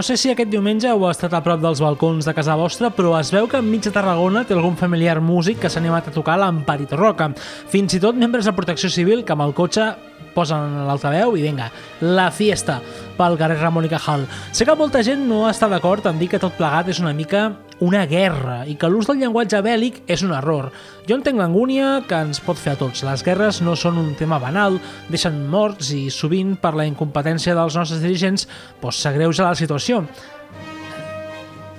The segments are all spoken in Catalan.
No sé si aquest diumenge heu estat a prop dels balcons de casa vostra, però es veu que enmig de Tarragona té algun familiar músic que s'ha animat a tocar l'Amparito Roca. Fins i tot membres de Protecció Civil que amb el cotxe posen l'altaveu i vinga, la fiesta pel carrer Ramon i Cajal. Sé que molta gent no està d'acord en dir que tot plegat és una mica una guerra i que l'ús del llenguatge bèl·lic és un error. Jo entenc l'angúnia que ens pot fer a tots. Les guerres no són un tema banal, deixen morts i sovint per la incompetència dels nostres dirigents doncs s'agreuja la situació.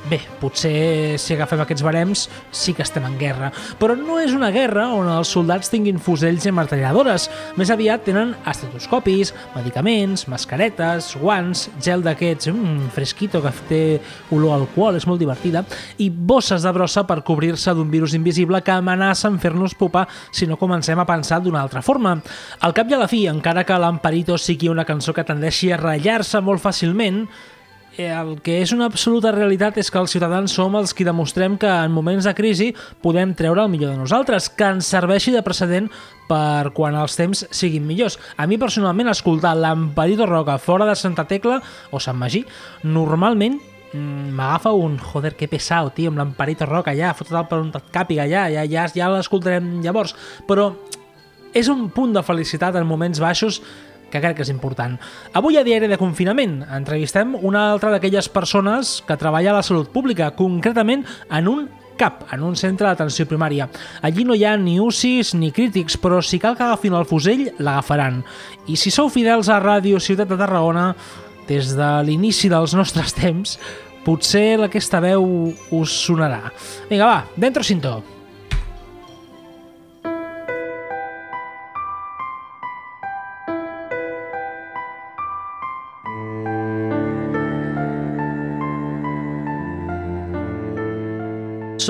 Bé, potser si agafem aquests barems sí que estem en guerra, però no és una guerra on els soldats tinguin fusells i martelladores. Més aviat tenen estetoscopis, medicaments, mascaretes, guants, gel d'aquests, mmm, fresquito que té olor al alcohol, és molt divertida, i bosses de brossa per cobrir-se d'un virus invisible que amenaça en fer-nos pupar si no comencem a pensar d'una altra forma. Al cap i a la fi, encara que l'Amparito sigui una cançó que tendeixi a ratllar-se molt fàcilment, el que és una absoluta realitat és que els ciutadans som els qui demostrem que en moments de crisi podem treure el millor de nosaltres, que ens serveixi de precedent per quan els temps siguin millors. A mi personalment escoltar l'Amparito Roca fora de Santa Tecla o Sant Magí normalment mm, m'agafa un joder, que pesau, tio, amb l'Amparito Roca ja, fotut el per un càpiga ja, ja, ja, ja l'escoltarem llavors, però és un punt de felicitat en moments baixos que crec que és important. Avui a Diari de Confinament entrevistem una altra d'aquelles persones que treballa a la salut pública, concretament en un CAP, en un centre d'atenció primària. Allí no hi ha ni UCIs ni crítics, però si cal que agafin el fusell, l'agafaran. I si sou fidels a Ràdio Ciutat de Tarragona, des de l'inici dels nostres temps, potser aquesta veu us sonarà. Vinga, va, dentro cinto.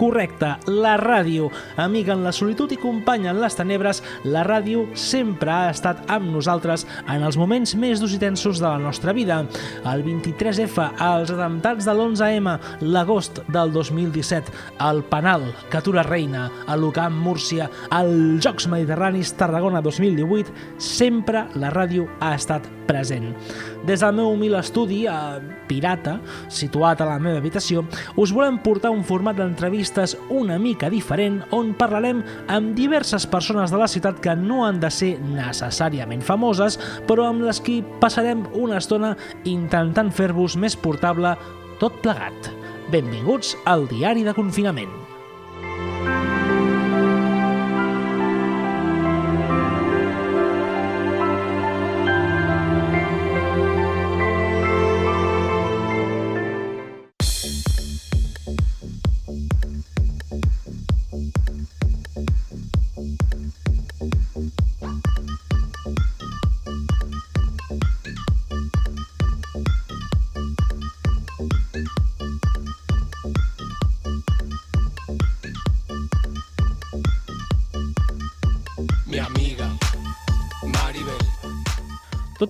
Correcte, la ràdio. Amiga en la solitud i companya en les tenebres, la ràdio sempre ha estat amb nosaltres en els moments més durs i tensos de la nostra vida. El 23F, els atemptats de l'11M, l'agost del 2017, el Penal, Catura Reina, el l'Ucamp Múrcia, els Jocs Mediterranis Tarragona 2018, sempre la ràdio ha estat present. Des del meu humil estudi, a Pirata, situat a la meva habitació, us volem portar un format d'entrevistes una mica diferent on parlarem amb diverses persones de la ciutat que no han de ser necessàriament famoses, però amb les qui passarem una estona intentant fer-vos més portable tot plegat. Benvinguts al Diari de Confinament.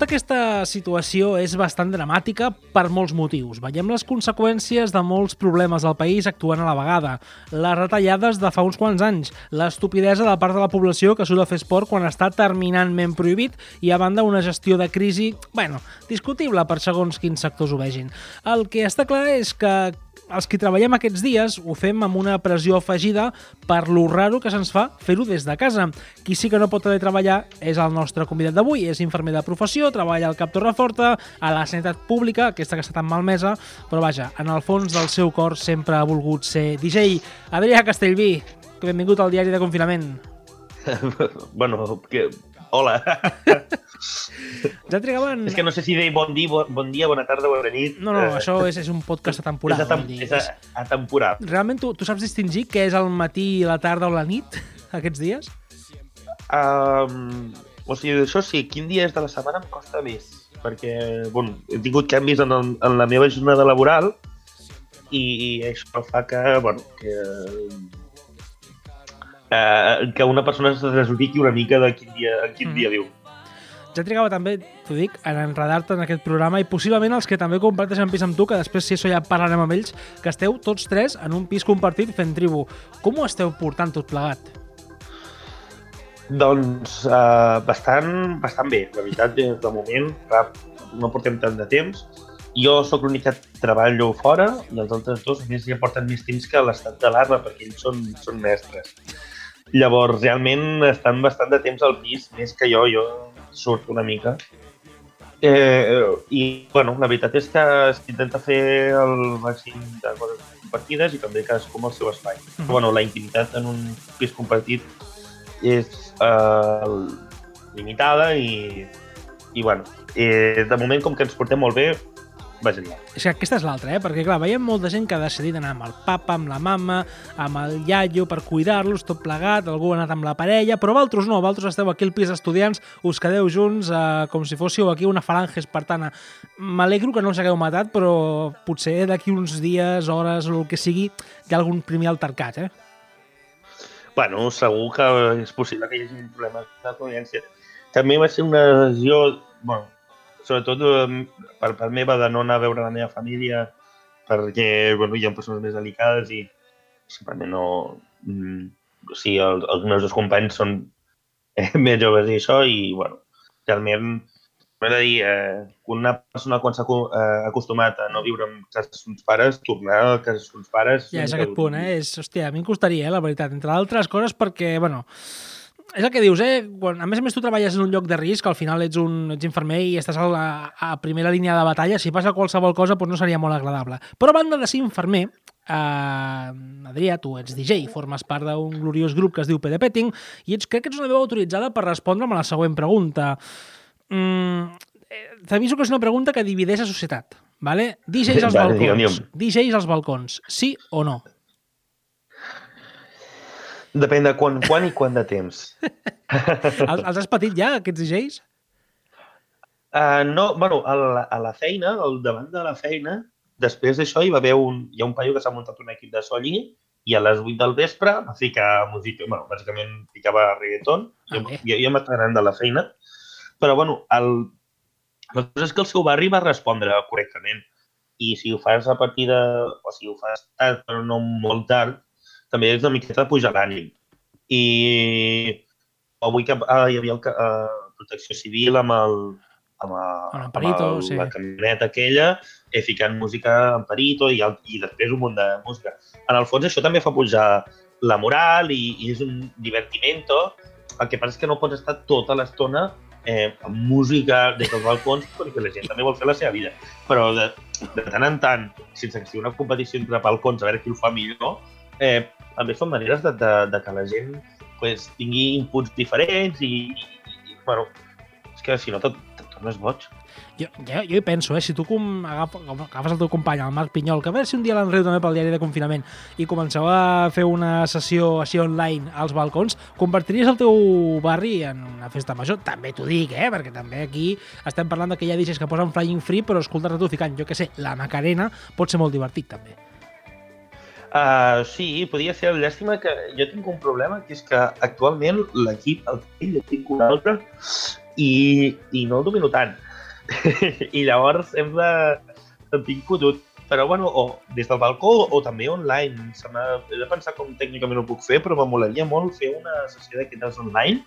Tota aquesta situació és bastant dramàtica per molts motius. Veiem les conseqüències de molts problemes del país actuant a la vegada. Les retallades de fa uns quants anys, l'estupidesa de part de la població que surt a fer esport quan està terminantment prohibit i a banda una gestió de crisi, bueno, discutible per segons quins sectors ho vegin. El que està clar és que els que treballem aquests dies ho fem amb una pressió afegida per lo raro que se'ns fa fer-ho des de casa. Qui sí que no pot treballar és el nostre convidat d'avui, és infermer de professió, treballa al Cap Torreforta, a la sanitat pública, aquesta que està tan malmesa, però vaja, en el fons del seu cor sempre ha volgut ser DJ. Adrià Castellví, benvingut al diari de confinament. bueno, que Hola. Ja trigaven... És que no sé si deia bon dia, bon, bon dia, bona tarda, bona nit. No, no, eh... això és, és un podcast atemporal. És, atem dir, és atemporal. Realment tu, tu saps distingir què és el matí, la tarda o la nit aquests dies? Um, o sigui, això sí, quin dia és de la setmana em costa més, perquè bueno, he tingut canvis en, el, en la meva jornada laboral i, i això fa que, bueno, que eh, que una persona es desubiqui una mica de quin dia, en quin mm. dia viu. ja trigava també, t'ho dic, en enredar-te en aquest programa i possiblement els que també comparteixen pis amb tu, que després si això ja parlarem amb ells, que esteu tots tres en un pis compartit fent tribu. Com ho esteu portant tot plegat? Doncs uh, bastant, bastant bé, la veritat, de, de moment, clar, no portem tant de temps. Jo sóc l'únic que treballo fora i els altres dos, a més, ja porten més temps que l'estat d'alarma, perquè ells són, són mestres. Llavors, realment estan bastant de temps al pis, més que jo, jo surto una mica. Eh, I, bueno, la veritat és que s'intenta fer el màxim de coses compartides i també cadascú amb el seu espai. Mm -hmm. Bueno, la intimitat en un pis compartit és eh, limitada i, i bueno, eh, de moment, com que ens portem molt bé, vagin allà. És que aquesta és l'altra, eh? perquè clar, veiem molta gent que ha decidit anar amb el papa, amb la mama, amb el iaio per cuidar-los, tot plegat, algú ha anat amb la parella, però vosaltres no, vosaltres esteu aquí al pis d'estudiants, us quedeu junts eh, com si fóssiu aquí una falange espartana. M'alegro que no us hagueu matat, però potser d'aquí uns dies, hores o el que sigui, hi ha algun primer altercat, eh? Bueno, segur que és possible que hi hagi problemes de convivència. També va ser una decisió, bueno, sobretot per part meva de no anar a veure la meva família perquè bueno, hi ha persones més delicades i simplement no... Mm, o sigui, els, els meus dos companys són eh, més joves i això i, bueno, realment m'he de dir, eh, una persona quan s'ha eh, acostumat a no viure amb casa uns pares, tornar a casa uns pares... Ja és aquest punt, eh? És, hòstia, a mi em costaria, eh, la veritat, entre altres coses, perquè, bueno, és el que dius, eh? Quan, a més a més tu treballes en un lloc de risc, al final ets un ets infermer i estàs a, la, a primera línia de batalla, si passa qualsevol cosa doncs no seria molt agradable. Però a banda de ser infermer, eh, Adrià, tu ets DJ, formes part d'un gloriós grup que es diu PD Petting i ets, crec que ets una veu autoritzada per respondre'm a la següent pregunta. Mm, T'aviso que és una pregunta que divideix la societat. Vale? DJs als Vale, balcons. digue'm, digue'm. DJs als balcons. Sí o no? Depèn de quan, quan i quant de temps. Els, els has patit ja, aquests DJs? Uh, no, bueno, a la, a la feina, al davant de la feina, després d'això hi va haver un, hi ha un paio que s'ha muntat un equip de so allí i a les 8 del vespre va ficar música, bueno, bàsicament ficava reggaeton, Ah, jo, jo, jo m'estava anant de la feina, però bueno, el, la cosa és que el seu barri va respondre correctament i si ho fas a partir de, o si ho fas tard però no molt tard, també és una miqueta de pujar l'ànim. I avui que ah, hi havia el, eh, protecció civil amb el, amb, el, Amb l'Amparito, el, sí. la camioneta aquella, eh, ficant música en perito i, el, i després un munt de música. En el fons això també fa pujar la moral i, i és un divertimento. El que passa és que no pots estar tota l'estona eh, amb música des dels balcons perquè la gent també vol fer la seva vida. Però de, de tant en tant, sense que sigui una competició entre balcons a veure qui ho fa millor, eh, també són maneres de, de, de que la gent pues, tingui inputs diferents i, i, i bueno, és que si no te, te tornes boig. Jo, jo, jo hi penso, eh? si tu com agaf, agafes el teu company, el Marc Pinyol, que a veure si un dia l'enreu també pel diari de confinament, i comenceu a fer una sessió així online als balcons, convertiries el teu barri en una festa major? També t'ho dic, eh? perquè també aquí estem parlant de que hi ha DJs que posen flying free, però escoltar-te tu ficant, jo que sé, la Macarena pot ser molt divertit també. Uh, sí, podria ser llàstima que jo tinc un problema, que és que actualment l'equip, el fill, jo tinc un altre i, i no el domino tant. I llavors hem de... em tinc fotut. Però bueno, o des del balcó o també online. Se He de pensar com tècnicament ho puc fer, però m'amolaria molt fer una sessió d'aquestes online.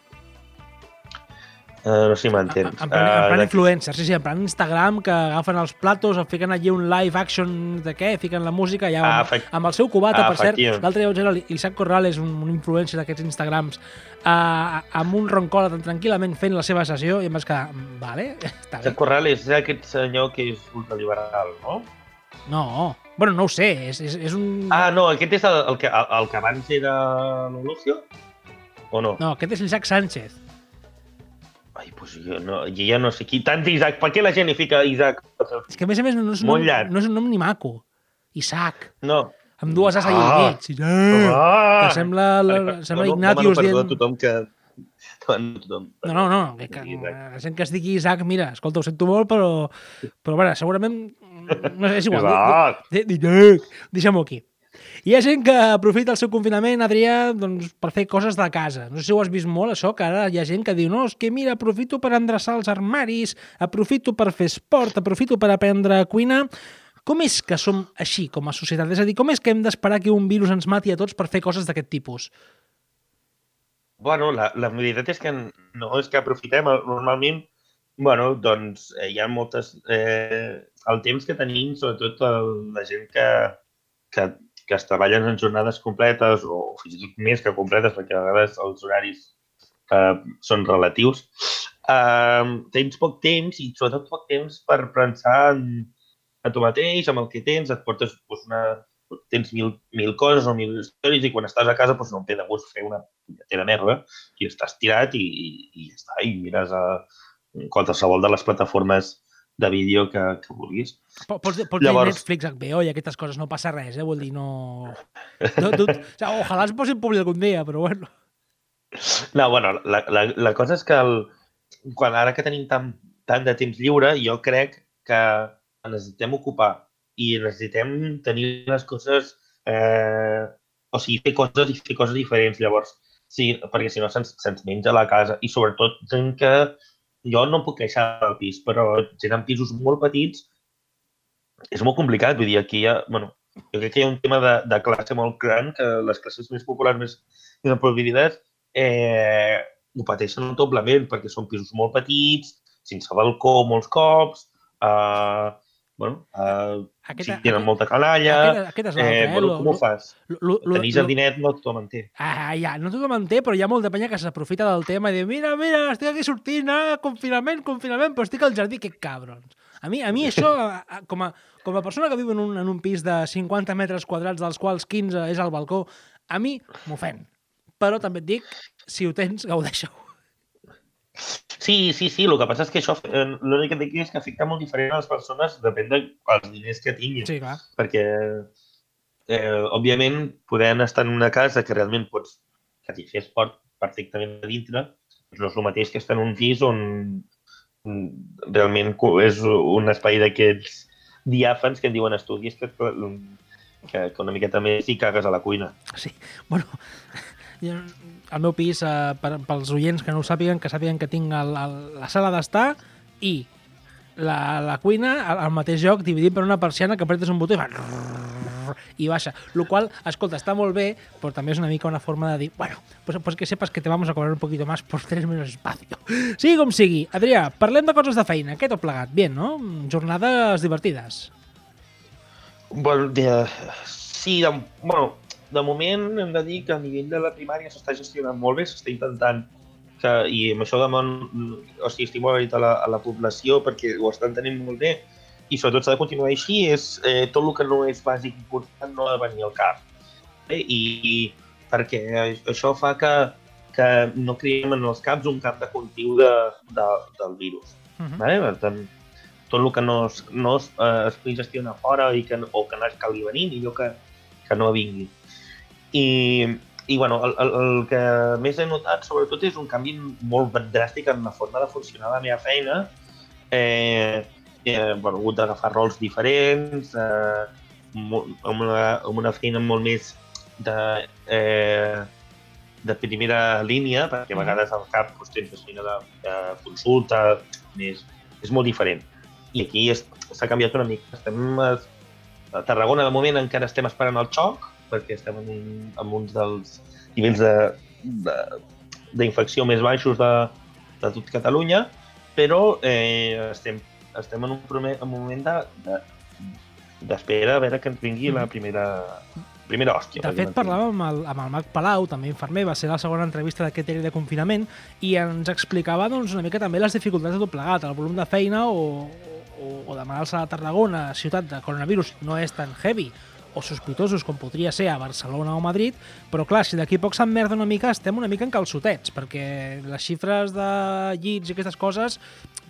Uh, no sé si m'entens. En plan, en plan Eh, influencer, sí, sí, en plan Instagram, que agafen els platos, em fiquen allí un live action de què, fiquen la música, ja amb, amb el seu cubata, Ah, per cert. L'altre dia vaig veure l'Isaac Corrales, un, un influencer d'aquests Instagrams, uh, amb un roncola tan tranquil·lament fent la seva sessió i em vaig quedar, "Mm, vale, està bé. Josep Corrales és aquest senyor que és ultraliberal, no? No, bueno, no ho sé, és, és, és un... Ah, no, aquest és el, el, que, el, el que abans era l'Ologio? O no? No, aquest és l'Isaac Sánchez. Ai, doncs jo, no, jo ja no sé qui. Tant Isaac, per què la gent hi fica Isaac? És que a més a més no és un, nom, no és un nom ni maco. Isaac, No. amb dues as allà Ah. al mig. Isaac. Ah! Que sembla, la, Vale, sembla no, Ignatius demano perdó dient... a tothom que... Demano tothom. No, no, no, que, que, la gent que es digui Isaac, mira, escolta, ho sento molt, però, però bueno, segurament, no sé, és igual. Isaac! De, Deixem-ho aquí. Hi ha gent que aprofita el seu confinament, Adrià, doncs, per fer coses de casa. No sé si ho has vist molt, això, que ara hi ha gent que diu no, és que mira, aprofito per endreçar els armaris, aprofito per fer esport, aprofito per aprendre a cuinar... Com és que som així com a societat? És a dir, com és que hem d'esperar que un virus ens mati a tots per fer coses d'aquest tipus? Bueno, la, la veritat és que no és que aprofitem. Normalment, bueno, doncs eh, hi ha moltes... Eh, el temps que tenim, sobretot el, la gent que, que, que es treballen en jornades completes o fins i tot més que completes, perquè a vegades els horaris eh, són relatius, eh, tens poc temps i sobretot poc temps per pensar en, en tu mateix, amb el que tens, et portes doncs, una, tens mil, mil coses o mil històries i quan estàs a casa doncs, no em ve de gust fer una punyetera merda. I estàs tirat i, i, i ja està, i mires a qualsevol de les plataformes de vídeo que, que vulguis. Pots, pots Llavors... dir Netflix, HBO i aquestes coses, no passa res, eh? Vull dir, no... no tu, o sigui, ojalà es posin públic algun dia, però bueno. No, bueno, la, la, la cosa és que el, quan ara que tenim tant, tant de temps lliure, jo crec que necessitem ocupar i necessitem tenir les coses... Eh, o sigui, fer coses i fer coses diferents. Llavors, sí, perquè si no se'ns se menja la casa. I sobretot gent que jo no em puc queixar del pis, però gent en pisos molt petits és molt complicat. Vull dir, aquí hi ha... Bueno, jo crec que hi ha un tema de, de classe molt gran que les classes més populars, més desenvolupades, eh, ho pateixen doblement perquè són pisos molt petits, sense balcó molts cops, eh, bueno, uh, aquest, sí, tenen aquest, molta canalla, aquest, aquest és eh, bueno, com ho fas? Lo, lo, Tenir jardinet no tothom en té. Ah, ja, no tothom en té, però hi ha molta penya que s'aprofita del tema i diu, mira, mira, estic aquí sortint, ah, confinament, confinament, però estic al jardí, que cabrons. A mi, a mi això, com a, com a persona que viu en un, en un pis de 50 metres quadrats, dels quals 15 és al balcó, a mi m'ofèn. Però també et dic, si ho tens, gaudeixo. Sí, sí, sí, el que passa és que això, eh, l'únic que dic és que afecta molt diferent a les persones, depèn dels diners que tinguin. Sí, clar. Perquè, eh, òbviament, podem estar en una casa que realment pots, que t'hi fes esport perfectament a dintre, no és el mateix que estar en un pis on realment és un espai d'aquests diàfans que en diuen estudis que, que, que una miqueta més hi cagues a la cuina. Sí, bueno, al meu pis, eh, per, pels oients que no ho sàpiguen, que sàpiguen que tinc el, el, la sala d'estar i la, la cuina al, al mateix lloc, dividit per una persiana que apretes un botó i fa i baixa. Lo qual, escolta, està molt bé, però també és una mica una forma de dir, bueno, pues, pues que sepas que te vamos a cobrar un poquito más por tres menos espacio. Sigui com sigui. Adrià, parlem de coses de feina. Què t'ho plegat? Bien, no? Jornades divertides. Bueno, de, sí, de, bueno, de moment hem de dir que a nivell de la primària s'està gestionant molt bé, s'està intentant que, i amb això demon, o sigui, estic molt agraït a la, a la població perquè ho estan tenint molt bé i sobretot s'ha de continuar així, és eh, tot el que no és bàsic important no ha de venir al cap. Eh? I, I perquè això fa que, que no creem en els caps un camp de cultiu de, de, del virus. Uh -huh. eh? Per tant, tot el que no es, no es, eh, es pugui gestionar fora i que, o que no es calgui venir, millor que, que no vingui. I, i bueno, el, el, el que més he notat, sobretot, és un canvi molt dràstic en la forma de funcionar la meva feina. Eh, eh, bueno, he hagut d'agafar rols diferents, eh, amb, una, amb una feina molt més de, eh, de primera línia, perquè a vegades al cap doncs, tens feina de, de consulta, és, és molt diferent. I aquí s'ha canviat una mica. Estem a, a Tarragona, de moment, encara estem esperant el xoc, perquè estem en, un, en uns dels nivells d'infecció més baixos de, de tot Catalunya, però eh, estem, estem en un, primer, en un moment d'espera de, a veure que ens vingui la mm-hmm. primera, primera hòstia. De fet, parlàvem amb el, amb el Marc Palau, també infermer, va ser la segona entrevista d'aquest ere de confinament, i ens explicava doncs, una mica també les dificultats de tot plegat, el volum de feina o, o, o de malalts a Tarragona, ciutat de coronavirus, no és tan heavy, o sospitosos com podria ser a Barcelona o Madrid, però clar, si d'aquí poc s'emmerda una mica, estem una mica en calçotets, perquè les xifres de llits i aquestes coses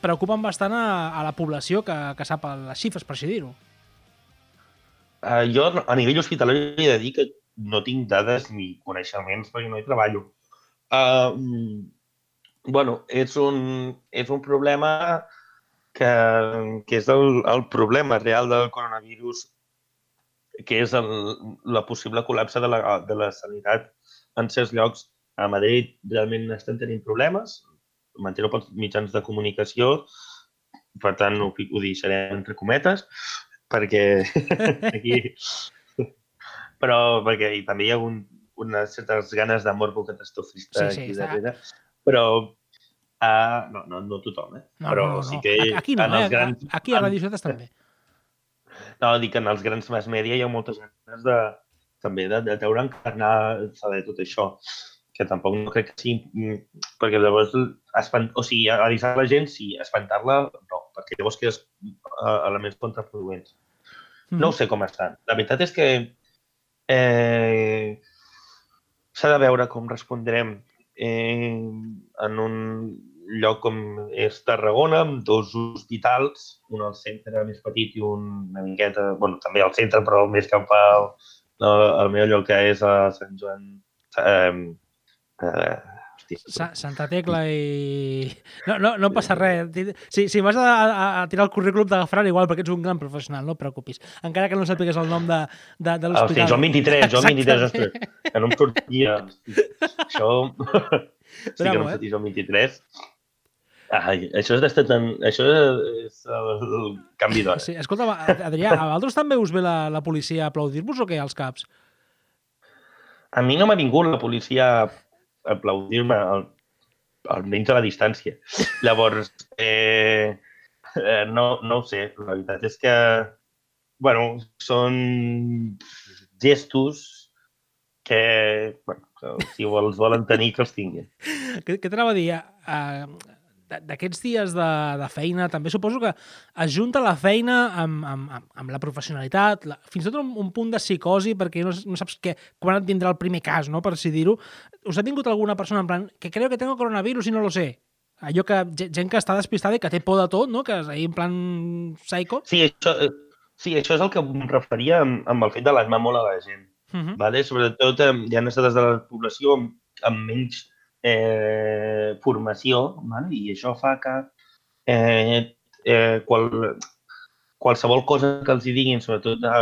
preocupen bastant a, a la població que, que sap les xifres, per així dir-ho. Uh, jo, a nivell hospitalari, he de dir que no tinc dades ni coneixements perquè no hi treballo. Uh, bueno, és un, és un problema que, que és el, el problema real del coronavirus que és el, la possible col·lapse de la, de la sanitat en certs llocs. A Madrid realment estan tenint problemes, mantenen pels mitjans de comunicació, per tant ho, ho deixarem entre cometes, perquè aquí... Però perquè i també hi ha un, unes certes ganes de morbo catastrofista Sí, sí, aquí està- darrere, però uh, no, no, no tothom, eh? No, però no, no. sí que Aquí no, en els eh? grans... Aquí a Radio Ciutat també. No, dic que en els grans mass media hi ha moltes ganes de, també de, de treure encarnar saber tot això que tampoc no crec que sigui... mm, Perquè llavors, espant... o sigui, avisar la gent, sí, espantar-la, no, perquè llavors quedes uh, elements contraproduents. Mm. No ho sé com estan. La veritat és que eh, s'ha de veure com respondrem eh, en un lloc com és Tarragona, amb dos hospitals, un al centre més petit i un una miqueta, bueno, també al centre, però més cap al, al meu lloc que és a Sant Joan... Eh, eh, Sa Santa Tecla i... No, no, no passa res. Si, si vas a, a, a tirar el currículum t'agafaran igual perquè ets un gran professional, no et preocupis. Encara que no sàpigues el nom de, de, de Ah, hosti, l'hospital. Joan 23, Joan 23, Exactament. ostres, que no em sortia. Això... sí que no em eh? sortia Joan 23. Ai, això és d'estar tan... Això és el canvi d'hora. Sí, escolta, Adrià, a vosaltres també us ve la, la policia a aplaudir-vos o què, als caps? A mi no m'ha vingut la policia a aplaudir-me, al- almenys a la distància. Llavors, eh, eh, no, no ho sé. La veritat és que, bueno, són gestos que, bueno, si els volen tenir, que els tinguin. Què, què t'anava a dir? Uh, D'aquests dies de, de feina, també suposo que es junta la feina amb, amb, amb, amb la professionalitat, la, fins i tot un, un punt de psicosi, perquè no, no saps que, quan et tindrà el primer cas, no?, per així dir-ho. Us ha vingut alguna persona en plan que creu que tengo coronavirus i no lo sé? Allò que ge- gent que està despistada i que té por de tot, no?, que és ahí en plan psycho. Sí, això, sí, això és el que em referia amb, amb el fet de l'alarmar molt a la gent. Uh -huh. Vale? Sobretot eh, hi ha estades de la població amb, amb menys eh, formació vale? i això fa que eh, eh, qual, qualsevol cosa que els hi diguin, sobretot de,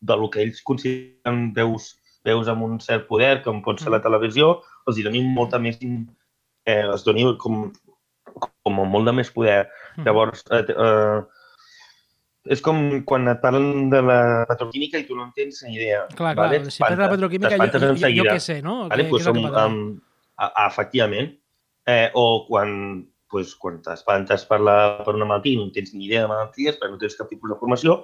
de lo que ells consideren veus, veus amb un cert poder, com pot ser la televisió, els hi donin molta més... Eh, els doni com, com molt de més poder. Mhm. Llavors, eh, eh, és com quan et parlen de la petroquímica i tu no en tens ni idea. Clar, clar, vale? si parla de petroquímica, jo, jo, jo, què sé, no? Vale? Què, Pues el som, que a, a, efectivament. Eh, o quan, pues, quan t'espantes per, la, per una malaltia i no tens ni idea de malalties, perquè no tens cap tipus de formació,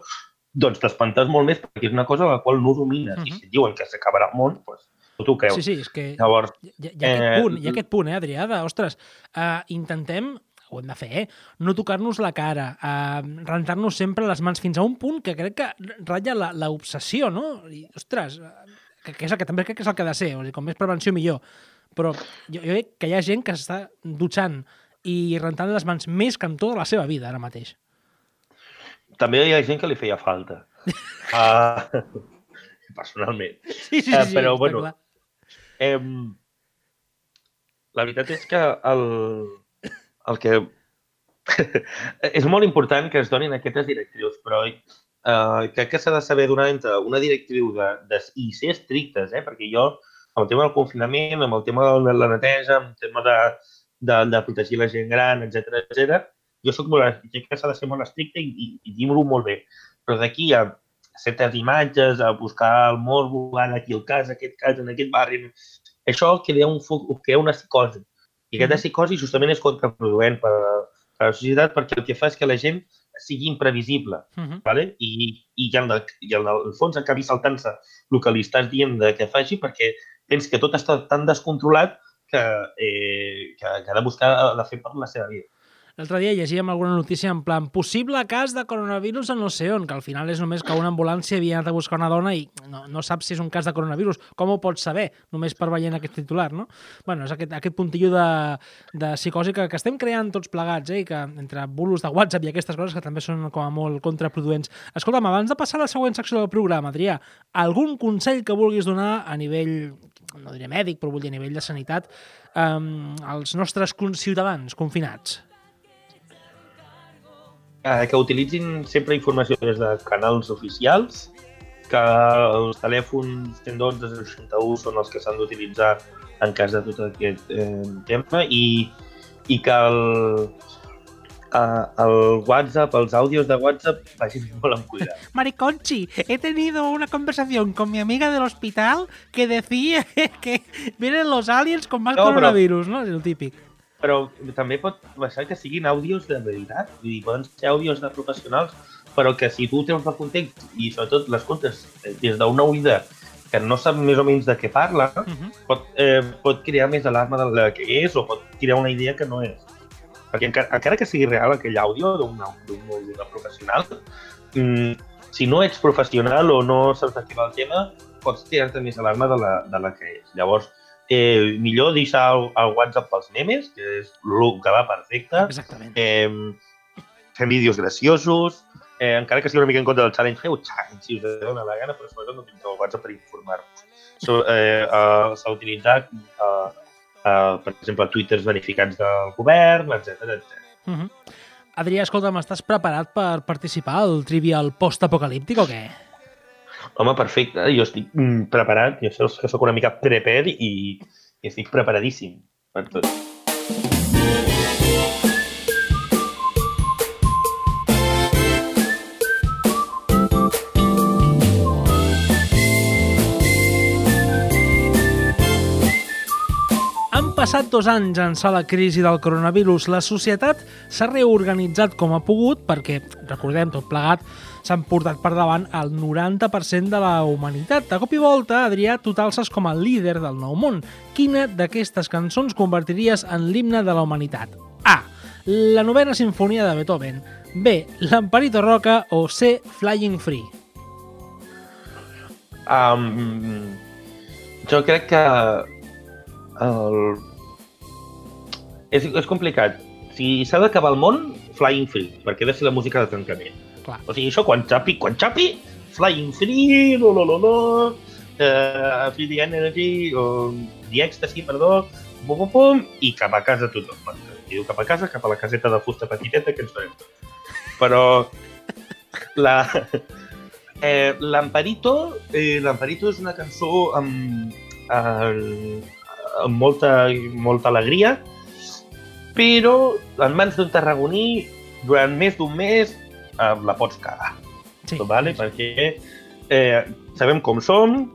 doncs t'espantes molt més perquè és una cosa la qual no domines. Mhm. I si et diuen que s'acabarà el món, doncs tu t'ho creus. Sí, sí, és que Llavors, hi, hi, ha aquest Eh, punt, hi ha aquest punt, eh, Adrià, de, ostres, uh, intentem, ho hem de fer, eh, no tocar-nos la cara, uh, rentar-nos sempre les mans fins a un punt que crec que ratlla la- l'obsessió, no? I, ostres, eh, que, que, és el que també crec que és el que ha de ser, o sigui, com més prevenció millor. Però jo, jo crec que hi ha gent que s'està dutxant i rentant les mans més que en tota la seva vida ara mateix. també hi ha gent que li feia falta. Uh, personalment. Sí, sí, Eh, sí, però, està bueno, clar. Eh, la veritat és que el, el que... és molt important que es donin aquestes directrius, però eh, crec que s'ha de saber donar entre una directriu de, de, i ser estrictes, eh? perquè jo, amb el tema del confinament, amb el tema de la neteja, amb el tema de, de, de protegir la gent gran, etc etc, jo soc molt, crec que s'ha de ser molt estricte i, i, i dir-ho molt bé. Però d'aquí a certes imatges, a buscar el morbo, ara aquí el cas, aquest cas, en aquest barri, això crea, un, crea una psicosi. I aquesta Mhm. psicosi justament és contraproduent per, per a la societat perquè el que fa és que la gent sigui imprevisible. Uh -huh. ¿vale? I, i, en el, i en el fons acabi saltant-se el que li estàs dient de que faci perquè tens que tot està tan descontrolat que, eh, que, que ha de buscar de fer per la seva vida. L'altre dia llegíem alguna notícia en plan possible cas de coronavirus a no sé on, que al final és només que una ambulància havia anat a buscar una dona i no, no saps si és un cas de coronavirus. Com ho pots saber? Només per veient aquest titular, no? bueno, és aquest, aquest puntillo de, de psicosi que, que estem creant tots plegats, eh? i que entre bulos de WhatsApp i aquestes coses que també són com a molt contraproduents. Escolta'm, abans de passar a la següent secció del programa, Adrià, algun consell que vulguis donar a nivell, no diré mèdic, però vull dir a nivell de sanitat, um, als nostres ciutadans confinats? Eh, que utilitzin sempre informació des de canals oficials, que els telèfons 112 i 61 són els que s'han d'utilitzar en cas de tot aquest eh, tema i, i que el, eh, el WhatsApp, els àudios de WhatsApp vagin molt amb cuidat. Mariconchi, he tenido una conversación con mi amiga del hospital que decía que vienen los aliens con más No, però- coronavirus, ¿no? És el típic. Però també pot passar que siguin àudios de veritat, vull dir, poden ser àudios de professionals, però que si tu treus el context i sobretot les comptes des d'una oïda que no sap més o menys de què parla, Uh -huh. pot, eh, pot crear més alarma de la que és o pot crear una idea que no és. Perquè encara, encara que sigui real aquell àudio d'un d'un professional, mm, si no ets professional o no saps de què va el tema, pots crear-te més alarma de la, de la que és. Llavors, eh, millor deixar el, el WhatsApp pels memes, que és el que va perfecte, Exactament. eh, fem vídeos graciosos, eh, encara que sigui una mica en contra del challenge, feu challenge si us dona la gana, però sobretot no utilitzeu el WhatsApp per informar-vos. So, eh, uh, S'ha utilitzat, uh, uh, per exemple, twitters verificats del govern, etc etc. Uh -huh. Adrià, escolta, m'estàs preparat per participar al trivial post-apocalíptic o què? Home, perfecte, jo estic mm, preparat, jo sóc una mica prepared i, i estic preparadíssim per tot. Passat dos anys ençà la crisi del coronavirus. La societat s'ha reorganitzat com ha pogut perquè, recordem, tot plegat, s'han portat per davant el 90% de la humanitat. De cop i volta, Adrià, tu t'alces com a líder del nou món. Quina d'aquestes cançons convertiries en l'himne de la humanitat? A. La novena sinfonia de Beethoven. B. L'Amparito Roca o C. Flying Free. Um, jo crec que el... és, és complicat. Si s'ha d'acabar el món, Flying Free, perquè ha de ser la música de tancament. Clar. O sigui, això quan xapi, quan xapi, Flying Free, lo, lo, lo, lo, uh, Free the Energy, o The Ecstasy, perdó, pum, pum, pum, i cap a casa tothom. Qui diu cap a casa, cap a la caseta de fusta petiteta que ens farem tots. Però la, eh, l'Amparito, eh, l'Amparito és una cançó amb, amb, amb molta, molta alegria, però en mans d'un tarragoní durant més d'un mes eh, la pots cagar, Sí. vale? perquè eh, sabem com som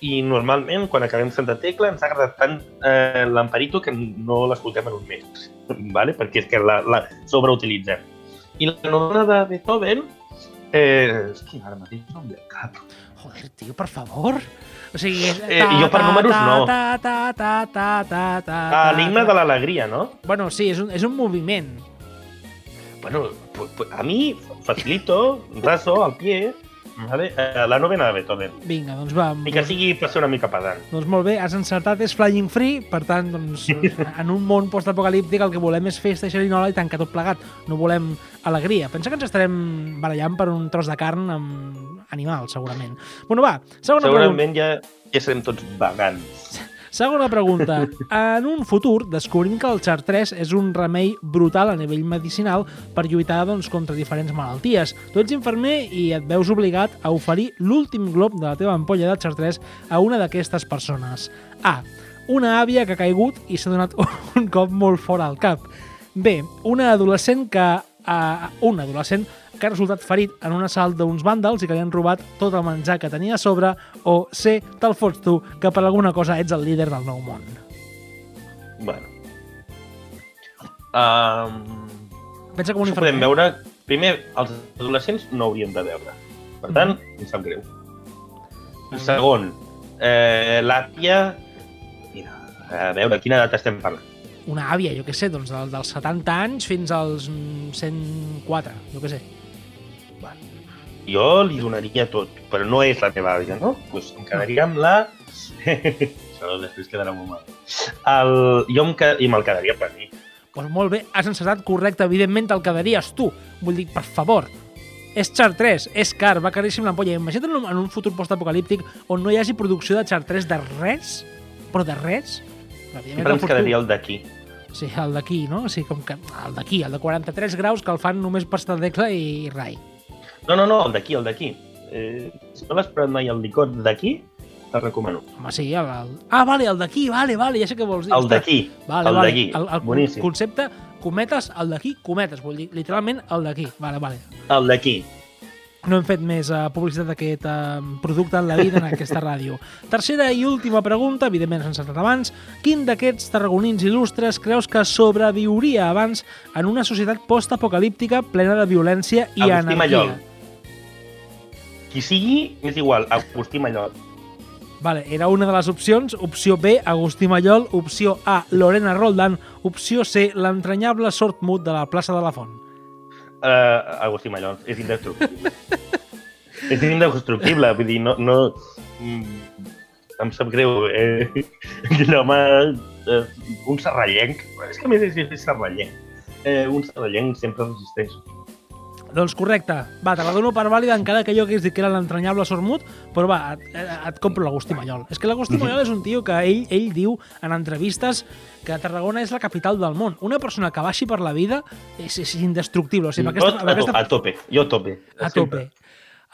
i normalment quan acabem Santa Tecla ens ha agradat tant eh, l'Amparito que no l'escoltem en un mes, vale? perquè és que la, la sobreutilitzem. I la novena de Beethoven eh, és que ara mateix no em ve al cap. Joder, tio, per favor. O sigui... és- Eh, jo per números no. Ta, ta, ta, ta, ta, ta, Ah, l'himne de l'alegria, no? Bueno, sí, és un, és un moviment. Bueno, a mi facilito, raso al pie, vale? eh, la novena de Beethoven. Vinga, doncs va. I que sigui per ser una mica pedant. Doncs molt bé, has encertat, és Flying Free, per tant, doncs, en un món postapocalíptic el que volem és festa xerinola i tancar tot plegat. No volem alegria. Pensa que ens estarem barallant per un tros de carn amb animals, segurament. Bueno, va, segona pregunta. Segurament ja, ja serem tots vegans. Segona pregunta. En un futur descobrim que el Chartres és un remei brutal a nivell medicinal per lluitar doncs, contra diferents malalties. Tu ets infermer i et veus obligat a oferir l'últim glob de la teva ampolla de Chartres a una d'aquestes persones. A. Una àvia que ha caigut i s'ha donat un cop molt fora al cap. B. Una adolescent que a un adolescent que ha resultat ferit en un assalt d'uns vàndals i que li han robat tot el menjar que tenia a sobre, o C, te'l fots tu, que per alguna cosa ets el líder del nou món. Bueno. Um, Pensa com un això podem veure... Primer, els adolescents no haurien de veure. Per tant, Mm-hmm. em sap greu. Segon, eh, l'àvia... Mira, a veure, quina edat estem parlant? Una àvia, jo què sé, doncs del, dels 70 anys fins als mm, 104, jo què sé. Jo li donaria tot, però no és la meva àvia, no? Doncs pues em quedaria amb la... Això després quedarà molt mal. El... Jo em qued... i me'l quedaria per mi. Doncs molt bé, has encertat correcte, evidentment te'l quedaries tu. Vull dir, per favor, és Chartres, és car, va caríssim l'ampolla. Imagina't en un, en un futur postapocalíptic on no hi hagi producció de Chartres de res, però de res. Sempre ens quedaria el d'aquí. Sí, el d'aquí, no? O sigui, com que el d'aquí, el de 43 graus, que el fan només per estar tecla i rai. No, no, no, el d'aquí, el d'aquí. Eh, si no l'has provat mai el licor d'aquí, te'l recomano. Home, sí, el, el... Ah, vale, el d'aquí, vale, vale, ja sé què vols dir. El d'aquí, Vale, el vale. d'aquí, El, el boníssim. concepte, cometes, el d'aquí, cometes, vull dir, literalment el d'aquí. Vale, vale. El d'aquí. No hem fet més uh, publicitat d'aquest uh, producte en la vida en aquesta ràdio. Tercera i última pregunta, evidentment s'ha encertat abans. Quin d'aquests tarragonins il·lustres creus que sobreviuria abans en una societat post-apocalíptica plena de violència i anarquia? Mallol. Qui sigui, és igual, Agustí Mallol. Vale, era una de les opcions. Opció B, Agustí Mallol. Opció A, Lorena Roldán. Opció C, l'entranyable sort mut de la plaça de la Font. Uh, Agustí Mallol, és indestructible. és indestructible, vull dir, no... no mm, em sap greu. Eh, un home, eh, un serrallenc, és que a més és, és serrallenc. Eh, un serrallenc sempre resisteix. Doncs correcte. Va, te la dono per vàlida encara que jo hagués dit que era l'entranyable Sormut, però va, et, et compro l'Agustí Mallol. És que l'Agustí Mallol és un tio que ell, ell diu en entrevistes que Tarragona és la capital del món. Una persona que baixi per la vida és, és indestructible. O sigui, aquesta, to aquesta, a tope, jo a tope. a tope.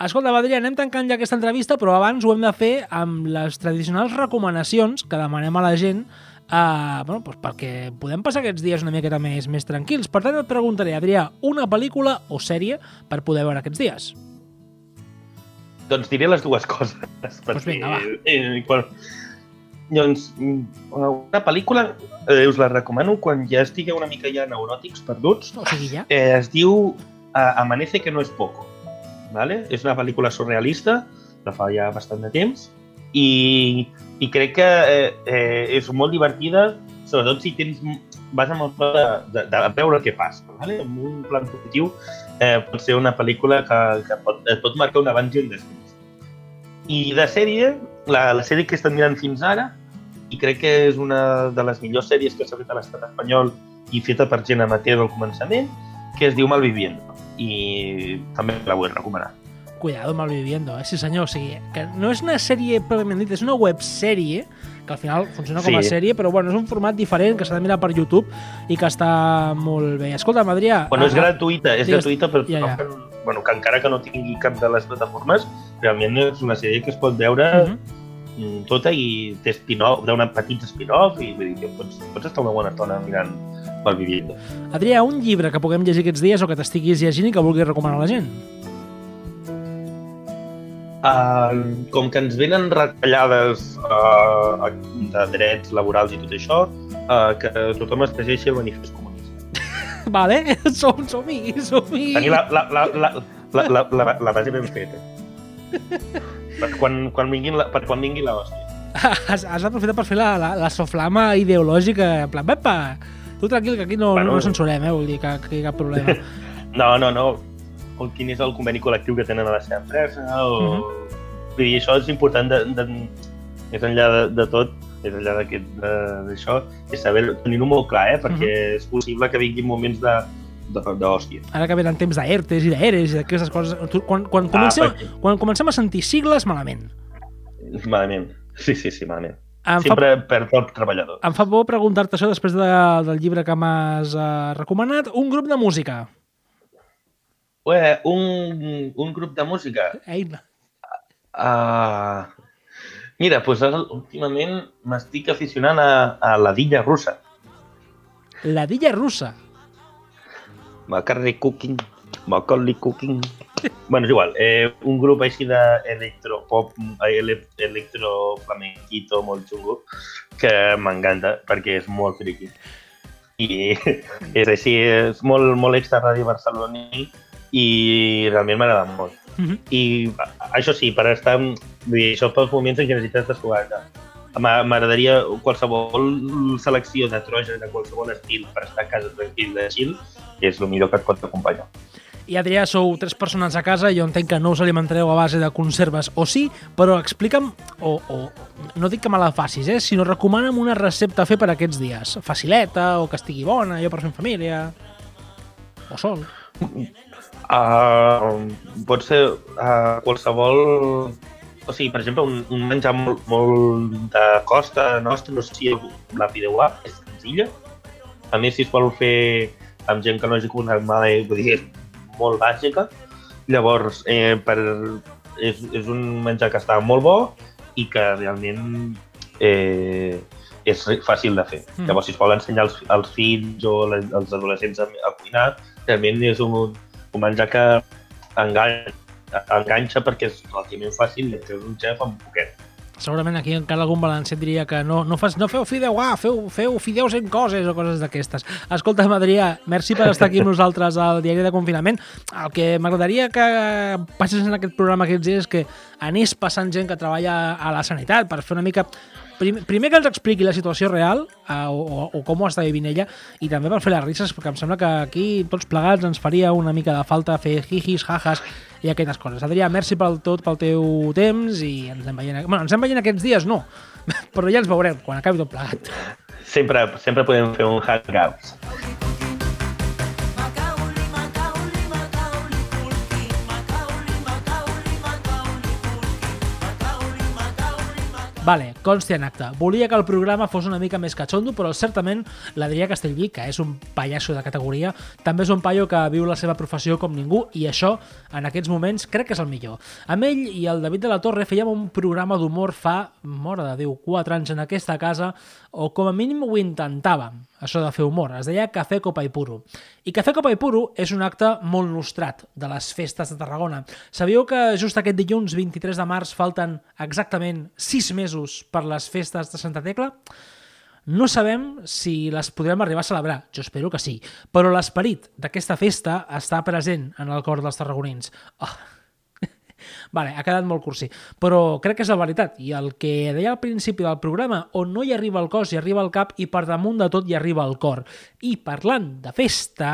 Escolta, Badria, anem tancant ja aquesta entrevista, però abans ho hem de fer amb les tradicionals recomanacions que demanem a la gent uh, bueno, doncs perquè podem passar aquests dies una miqueta més, més tranquils. Per tant, et preguntaré, Adrià, una pel·lícula o sèrie per poder veure aquests dies? Doncs diré les dues coses. Perquè, vinga, va. Eh, quan, doncs, mm, una pel·lícula eh, us la recomano quan ja estigueu una mica ja neuròtics perduts. O sigui, ja? Eh, es diu eh, Amanece que no es poco. ¿vale? És una pel·lícula surrealista, de fa ja bastant de temps, i, i crec que eh, eh, és molt divertida, sobretot si tens, vas amb el de, de, de veure què passa. ¿vale? Amb un plan positiu eh, pot ser una pel·lícula que, que pot, et pot marcar un abans i un després. I de sèrie, la, la sèrie que he estat mirant fins ara, i crec que és una de les millors sèries que s'ha fet a l'estat espanyol i feta per gent amateur al començament, que es diu Malviviendo i també la vull recomanar. Cuidado, Malviviendo, eh? Sí, senyor. O sigui, que no és una sèrie pròpiament dit, és una websèrie que al final funciona com a Sí. sèrie, però bueno, és un format diferent que s'ha de mirar per YouTube i que està molt bé. Escolta, Adrià... Bueno, és gratuïta, és digues- gratuïta per ja, ja. bueno, que encara que no tingui cap de les plataformes, realment és una sèrie que es pot veure uh -huh. mm, tota i té spin-off, d'un petit spin-off i vull dir que pots, pots estar una bona estona mirant Malviviendo. Adrià, un llibre que puguem llegir aquests dies o que t'estiguis llegint i que vulguis recomanar a la gent? Uh, com que ens venen retallades uh, de drets laborals i tot això, uh, que tothom es llegeixi el manifest comunista. Vale, som, som-hi, som-hi. Tenir la, la, la, la, la, la, la, la base ben feta. Per quan, quan, vinguin la, per quan vingui la hòstia. Has, has d'aprofitar per fer la, la, la soflama ideològica, en plan, pepa, tu tranquil, que aquí no, Bueno. no, no censurem, eh? vull dir que, que hi ha cap problema. No, no, no. O quin és el conveni col·lectiu que tenen a la seva empresa, o... -huh. Vull dir, això és important, de, de, més enllà de, de tot, més enllà d'això, és saber tenir-ho molt clar, eh? perquè uh -huh. és possible que vinguin moments de d'hòstia. Ara que venen temps d'ERTES i d'ERES i d'aquestes coses, tu, quan, quan, comencem, perquè- quan comencem a sentir sigles, malament. Malament. Sí, sí, sí, malament. Em fa, Sempre perd el treballador. em fa por preguntar-te això després de, del llibre que m'has uh, recomanat. Un grup de música. Ué, un, un grup de música. Ei, Uh, mira, doncs ara, últimament m'estic aficionant a, a la dilla russa. la Dilla Russa. Macaroni Cooking, Macaulay Cooking... bueno, és igual, eh, un grup així d'electropop, ele electroflamenquito molt xungo, que m'encanta perquè és molt friqui. I és així, és molt, molt extra ràdio barceloní i realment m'agrada molt. Mhm. I a- això sí, per estar... Vull dir, això pels moments en què necessites desfogar-te. M'a- M'agradaria qualsevol selecció de troja de qualsevol estil per estar a casa tranquil de chill, és el millor que et pot acompanyar. I Adrià, sou tres persones a casa i jo entenc que no us alimentareu a base de conserves, o sí, però explica'm, o, o no dic que me la facis, eh, sinó recomana'm una recepta a fer per aquests dies. Facileta, o que estigui bona, jo per fer en família, o sol. Uh, pot ser uh, qualsevol... O sigui, per exemple, un, un menjar molt, molt de costa nostra, no sé si la fideuà és senzilla. A més, si es vol fer amb gent que no hagi mai, vull dir, molt bàsica. Llavors, eh, per, és, és un menjar que està molt bo i que realment eh, és fàcil de fer. Mm. Llavors, si es vol ensenyar als, als fills o les, als adolescents a, a cuinar, realment és un, menjar que enganxa, enganxa perquè és relativament fàcil i et un xef amb poquet. Segurament aquí encara algun valencià diria que no, no, fas, no feu fideu, ah, feu, feu fideus en coses o coses d'aquestes. Escolta, Adrià, merci per estar aquí amb nosaltres al diari de confinament. El que m'agradaria que passes en aquest programa aquests dies és que anés passant gent que treballa a la sanitat per fer una mica primer, primer que ens expliqui la situació real uh, o, o com ho està vivint ella i també per fer les risses, perquè em sembla que aquí tots plegats ens faria una mica de falta fer jijis, jajas i aquestes coses. Adrià, merci pel tot, pel teu temps i ens anem veient... Bueno, ens anem veient aquests dies, no, però ja ens veurem quan acabi tot plegat. Sempre, sempre podem fer un hangout. Vale, consti en acte. Volia que el programa fos una mica més catxondo, però certament l'Adrià Castellví, que és un pallasso de categoria, també és un paio que viu la seva professió com ningú i això, en aquests moments, crec que és el millor. Amb ell i el David de la Torre fèiem un programa d'humor fa, mora de Déu, 4 anys en aquesta casa, o com a mínim ho intentàvem això de fer humor. Es deia Cafè Copa i Puro. I Cafè Copa i Puro és un acte molt nostrat de les festes de Tarragona. Sabíeu que just aquest dilluns 23 de març falten exactament 6 mesos per les festes de Santa Tecla? No sabem si les podrem arribar a celebrar, jo espero que sí, però l'esperit d'aquesta festa està present en el cor dels tarragonins. Oh, Vale, ha quedat molt cursi, però crec que és la veritat. I el que deia al principi del programa, on no hi arriba el cos, hi arriba el cap i per damunt de tot hi arriba el cor. I parlant de festa...